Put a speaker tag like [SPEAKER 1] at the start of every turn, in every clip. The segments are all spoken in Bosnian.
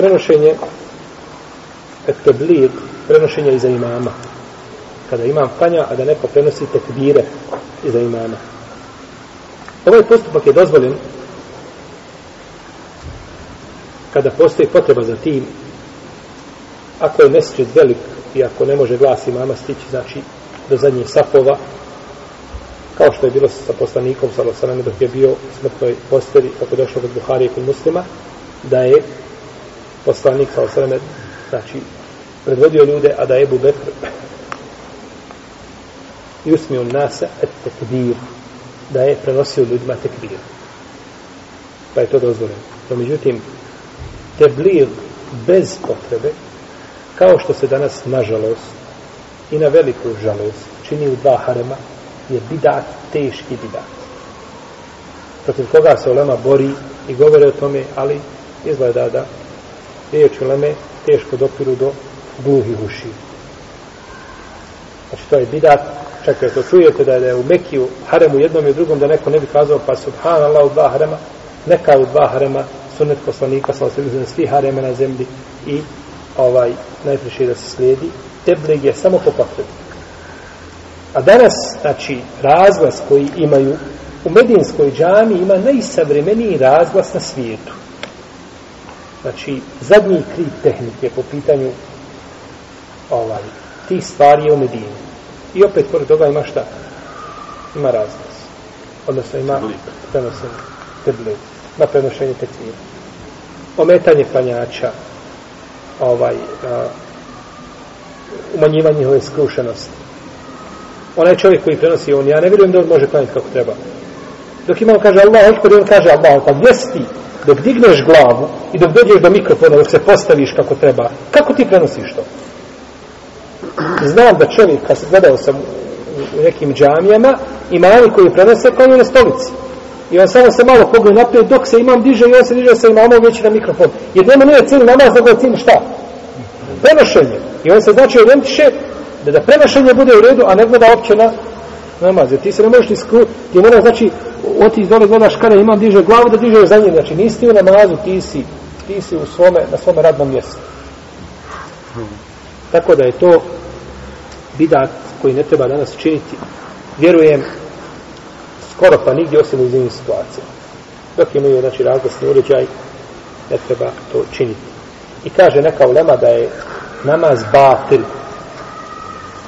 [SPEAKER 1] prenošenje eteblir, prenošenje iza imama. Kada imam klanja, a da neko prenosi tekbire iza imama. Ovaj postupak je dozvoljen kada postoji potreba za tim, ako je mesečet velik i ako ne može glas imama stići, znači do zadnjih safova, kao što je bilo sa poslanikom sa Salosaname dok je bio u smrtnoj posteri, kako došlo kod Buhari i kod muslima, da je poslanik Salosaname, znači, predvodio ljude, a da je Ebu Bekr i usmio nasa et tekbir, da je prenosio ljudima tekbir. Pa je to dozvoljeno. No, međutim, teblir bez potrebe, kao što se danas, nažalost, i na veliku žalost, čini u dva harema, je bidat, teški bidat. Protiv koga se Olema bori i govore o tome, ali izgleda da riječi Oleme teško dopiru do gluhih uši. Znači to je bidat, čak kad to čujete da je u Mekiju haremu jednom i drugom da neko ne bi kazao pa subhanallah u dva harema, neka u dva harema sunet poslanika sa osvijem znači, svi harema na zemlji i ovaj najpriše da se slijedi. Tebleg je samo po potrebi. A danas znači razglas koji imaju u Medinskoj džami ima najsavremeniji razglas na svijetu znači zadnji krip tehnike po pitanju ovaj ti stvari je u Medini. I opet pored toga ima šta? Ima razglas odnosno ima prenosenje tebleg na prenošenje tekvira ometanje klanjača ovaj a, umanjivanje njihove skrušenosti. Onaj čovjek koji prenosi on ja ne vjerujem da on može klanjati kako treba. Dok ima on kaže Allah hoćko on kaže Allah pa gdje si ti dok digneš glavu i dok dođeš do mikrofona dok se postaviš kako treba kako ti prenosiš to znam da čovjek kad gledao sam u nekim džamijama imani koji prenose klanju na stolici I on samo se malo pogleda naprijed dok se imam diže i on se diže sa imamom već na mikrofon. Jer nema nije cilj namaz, nego je cilj šta? Prenošenje. I on se znači orijentiše da, da prenošenje bude u redu, a ne gleda opće na namaz. Jer ti se ne možeš ni skru... Ti mora znači otiš dole gledaš kada imam diže glavu da diže za njim. Znači nisi ti u namazu, ti si, ti si u svome, na svome radnom mjestu. Tako da je to bidat koji ne treba danas činiti. Vjerujem skoro pa nigdje osim u zimnim situacijama. Dok imaju, znači, razglasni uređaj, ne treba to činiti. I kaže neka ulema da je namaz batil,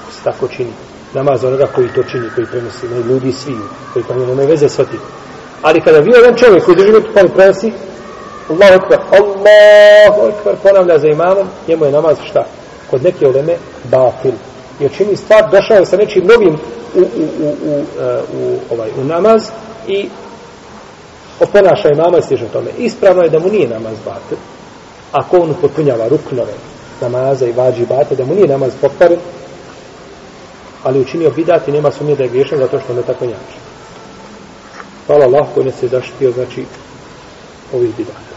[SPEAKER 1] ko se tako čini. Namaz onoga koji to čini, koji prenosi, ne ljudi svi, koji pa nemaju veze s otim. Ali kada bio jedan čovjek koji drži pa prenosi, Allahu ekber, Allahu ekber, ponavlja za imamom, njemu je namaz šta? Kod neke uleme batil. Jer čini stvar, došao je sa nečim novim u, u, u, u, u, ovaj, u namaz i oponaša imama mama i stiže tome. Ispravno je da mu nije namaz batil, ako on upotpunjava ruknove namaza i vađi bate, da mu nije namaz pokvaren, ali učinio bidat i nema sumnje da je griješan zato što ne tako njače. Hvala Allah koji ne se zaštitio, znači, ovih bidata.